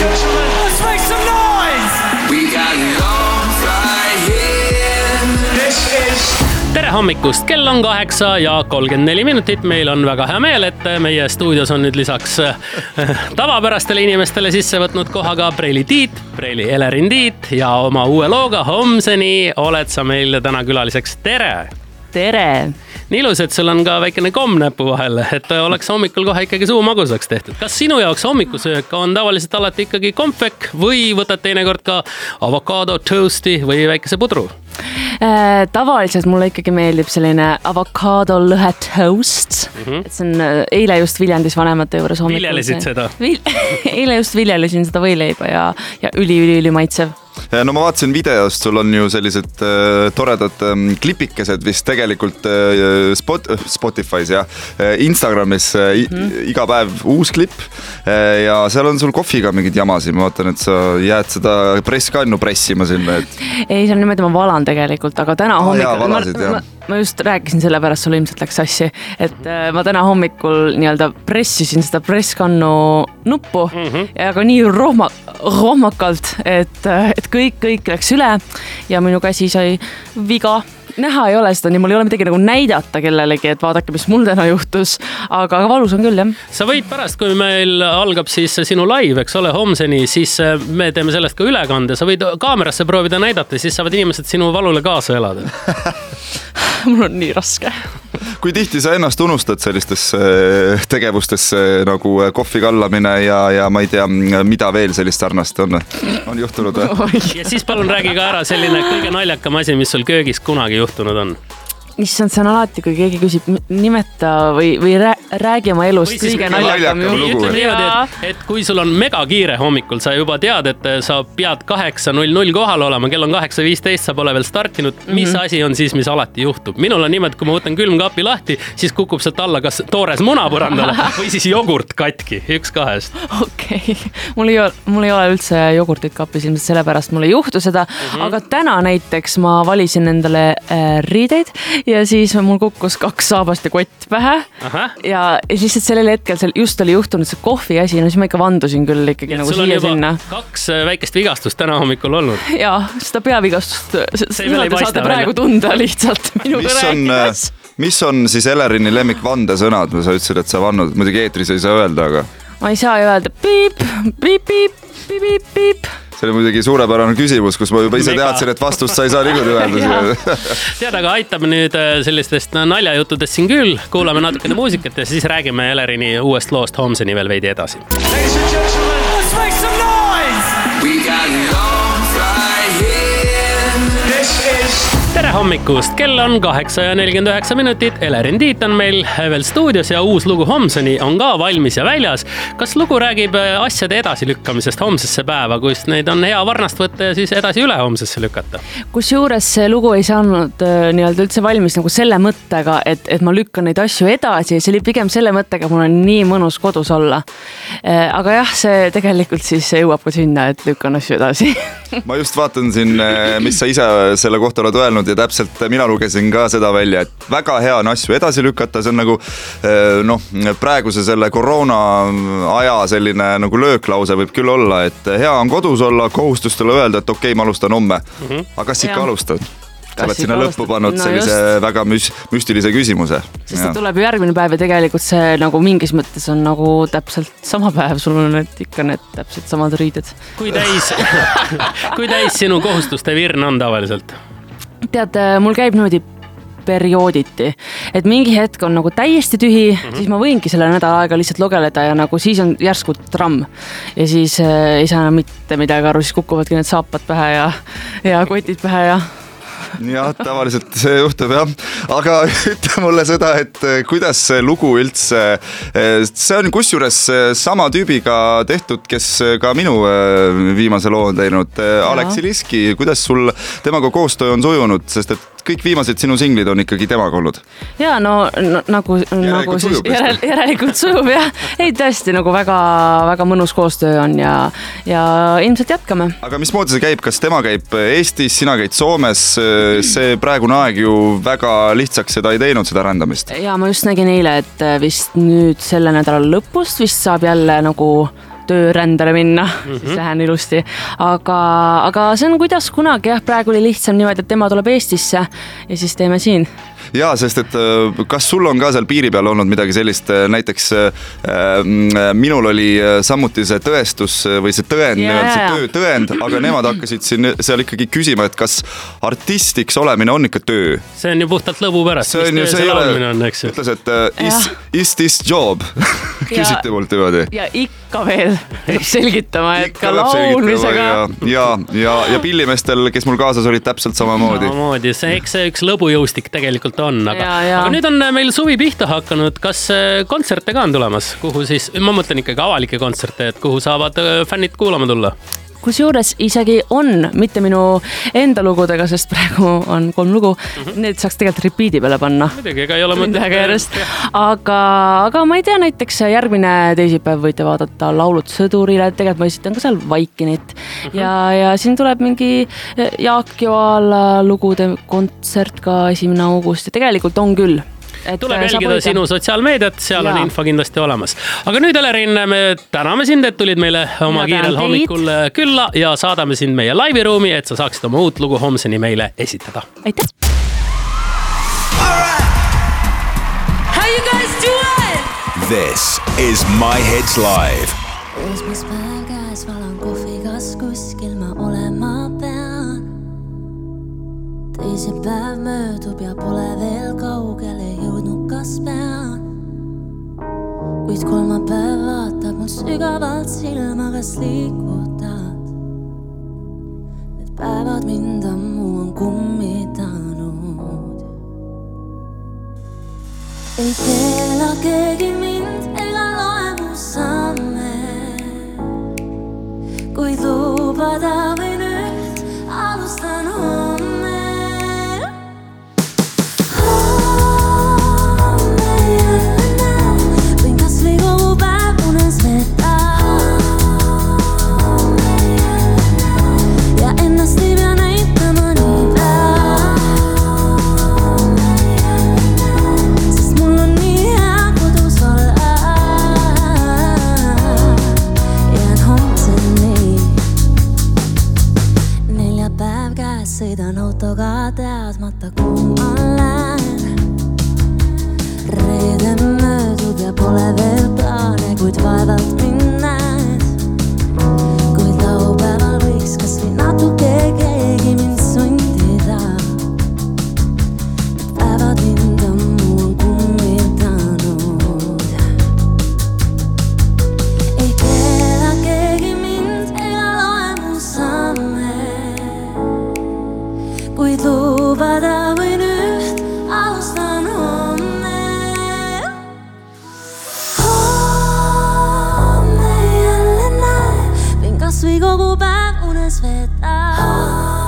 let's make some noise! We got love right here. This is tere hommikust, kell on kaheksa ja kolmkümmend neli minutit, meil on väga hea meel, et meie stuudios on nüüd lisaks äh, tavapärastele inimestele sisse võtnud koha ka Preili Tiit, Preili Elerin Tiit ja oma uue looga Homseni oled sa meil täna külaliseks, tere! tere! Nii ilus, et sul on ka väikene komm näpu vahel, et oleks hommikul kohe ikkagi suu magusaks tehtud. kas sinu jaoks hommikusöök on tavaliselt alati ikkagi kompvekk või võtad teinekord ka avokaado toast'i või väikese pudru? Äh, tavaliselt mulle ikkagi meeldib selline avokaadolõhe toast mm. -hmm. et see on äh, eile just Viljandis vanemate juures hommikul. viljelesid seda Vil? eile just viljelesin seda võileiba ja, ja üli-üli-üli maitsev no ma vaatasin videost, sul on ju sellised äh, toredad ähm, klipikesed vist tegelikult äh, spot, Spotify's jah äh,, Instagramis äh, mm -hmm. iga päev uus klipp äh, ja seal on sul kohviga mingeid jamasid, ma vaatan, et sa jääd seda presskannu pressima sinna, et. ei, see on niimoodi, ma valan tegelikult, aga täna Aa, hommikul ma, ma just rääkisin selle pärast, sul ilmselt läks sassi, et äh, ma täna hommikul nii-öelda pressisin seda presskannu nuppu mm -hmm. ja ka nii rohma, rohmakalt, et, et kõik, kõik läks üle ja minu käsi sai viga. Näha ei ole seda nii, mul ei ole midagi nagu näidata kellelegi, et vaadake, mis mul täna juhtus, aga valus on küll jah. sa võid pärast, kui meil algab siis sinu live, eks ole, homseni, siis äh, me teeme sellest ka ülekande, sa võid kaamerasse proovida näidata, siis saavad inimesed sinu valule kaasa elada mul on nii raske. kui tihti sa ennast unustad sellistesse tegevustesse nagu kohvi kallamine ja, ja ma ei tea, mida veel sellist sarnast on, on juhtunud või? ja siis palun räägi ka ära selline kõige naljakam asi, mis sul köögis kunagi juhtunud on issand, see on alati, kui keegi küsib, nimeta või, või räägi oma elust kõige naljakam lugu. ütleme niimoodi, et, et kui sul on megakiire hommikul, sa juba tead, et sa pead kaheksa null null kohal olema, kell on kaheksa viisteist, sa pole veel startinud mm. mis Mhm. asi on siis, mis alati juhtub? minul on niimoodi, kui ma võtan külmkapi lahti, siis kukub sealt alla kas toores muna põrandale või siis jogurt katki, üks kahest. okei okay., mul ei ole, mul ei ole üldse jogurtit kapis, ilmselt sellepärast mul ei juhtu seda mm. -hmm. aga täna näiteks ma valisin endale äh, riideid ja siis mul kukkus kaks saabast ja kott pähe. ja ja lihtsalt sellel hetkel seal just oli juhtunud see kohvi asi, no siis ma ikka vandusin küll ikkagi et nagu siia-sinna. kaks äh, väikest vigastust täna hommikul olnud. ja seda peavigastust, See seda te saate välja. praegu tunda lihtsalt minuga mis on, rääkides. mis on siis Elerini lemmikvandesõnad, sa ütlesid, et sa vannud, muidugi eetris ei saa öelda, aga ma ei saa öelda piip, piip, piip, piip, piip, piip. See oli muidugi suurepärane küsimus, kus ma juba ise teadsin, et vastust sa ei saa niikuinii öelda tead, aga aitab nüüd äh, sellistest naljajuttudest siin küll, kuulame natukene muusikat ja siis räägime Elerini uuest loost Homseni veel veidi edasi. ladies and gentlemen, tere hommikust, kell on kaheksa ja nelikümmend üheksa minutit, Elerin Tiit on meil veel stuudios ja uus lugu Homseni on ka valmis ja väljas. kas lugu räägib äh, asjade edasilükkamisest homsesse päeva, kus neid on hea varnast võtta ja siis edasi ülehomsesse lükata? kusjuures see lugu ei saanud äh, nii-öelda üldse valmis nagu selle mõttega, et, et ma lükkan neid asju edasi, see oli pigem selle mõttega, et mul on nii mõnus kodus olla. aga jah, see tegelikult siis jõuab ka sinna, et lükkan asju edasi ma just vaatan siin, mis sa ise selle kohta oled öelnud ja täpselt mina lugesin ka seda välja, et väga hea on asju edasi lükata, see on nagu eh, noh, praeguse selle koroona aja selline nagu lööklause võib küll olla, et hea on kodus olla, kohustustele öelda, et okei okay,, ma alustan homme mm. -hmm. aga kas ikka Jah. alustad? Sa oled sinna lõppu pannud No sellise just. väga müs-, müstilise küsimuse. sest et tuleb ju järgmine päev ja tegelikult see nagu mingis mõttes on nagu täpselt sama päev, sul on need ikka need täpselt samad riided. kui täis kui täis sinu kohustuste virn on tavaliselt? tead, mul käib niimoodi periooditi, et mingi hetk on nagu täiesti tühi mm, -hmm. siis ma võingi selle nädal aega lihtsalt lugeleda ja nagu siis on järsku tramm. ja siis äh, ei saa enam mitte midagi aru, siis kukuvadki need saapad pähe ja, ja kotid pähe ja jah, tavaliselt see juhtub jah, aga ütle mulle seda, et eh, kuidas see lugu üldse, see on kusjuures eh, sama tüübiga tehtud, kes ka minu eh, viimase loo on teinud, Aleksi Liski, kuidas sul temaga koostöö on sujunud, sest et kõik viimased sinu singlid on ikkagi temaga olnud. ja no, no nagu, nagu siis järel, järelikult sujub jah, ei tõesti nagu väga-väga mõnus koostöö on ja, ja ilmselt jätkame. aga mismoodi see käib, kas tema käib Eestis, sina käid Soomes? see praegune aeg ju väga lihtsaks seda ei teinud, seda rändamist. ja ma just nägin eile, et vist nüüd selle nädala lõpust vist saab jälle nagu töörändele minna mm, -hmm. siis lähen ilusti. aga, aga see on kuidas kunagi jah, praegu oli lihtsam niimoodi, et tema tuleb Eestisse ja siis teeme siin ja sest, et äh, kas sul on ka seal piiri peal olnud midagi sellist, äh, näiteks äh, minul oli samuti see tõestus või see tõend Jaa, nii-öelda, see jaa. töötõend, aga nemad hakkasid siin seal ikkagi küsima, et kas artistiks olemine on ikka töö. see on ju puhtalt lõbu pärast, see on ju, see see ei laulmine ole, on, eks ju. ütles, et is, is this job küsiti mult niimoodi ja ikka veel peab selgitama, et Ikka ka laulmisega ja, ja, ja, ja pillimeestel, kes mul kaasas olid, täpselt samamoodi. samamoodi, see, eks see üks lõbujõustik tegelikult on, aga, aga nüüd on meil suvi pihta hakanud, kas äh, kontserte ka on tulemas, kuhu siis, ma mõtlen ikkagi avalikke kontserte, et kuhu saavad äh, fännid kuulama tulla? Kusjuures isegi on, mitte minu enda lugudega, sest praegu on kolm lugu mm, -hmm. need saaks tegelikult repeat'i peale panna. muidugi, ega ei ole mõtet. aga, aga ma ei tea, näiteks järgmine teisipäev võite vaadata Laulud sõdurile, tegelikult ma esitan ka seal Vaikinit mm -hmm. ja, ja siin tuleb mingi Jaak Joala lugude kontsert ka esimene august ja tegelikult on küll. Tuleb jälgida sinu sotsiaalmeediat, seal Jaa. on info kindlasti olemas. aga nüüd, Elerin, me täname sind, et tulid meile oma Mina kiirel hommikul äh, külla ja saadame sind meie laiviruumi, et sa saaksid oma uut lugu homseni meile esitada. aitäh. How you guys doing? This is My Hits Live. esmaspäev käes valan kohvi, kas kuskil ma olema pean? Teisipäev möödub ja pole veel kaugele jõudnud, kas pean? kuid kolmapäev vaatab mul sügavalt silma, kas liigutad? Need päevad mind ammu on kummitanud. ei keela võin kasvõi kogu päev unes veeta.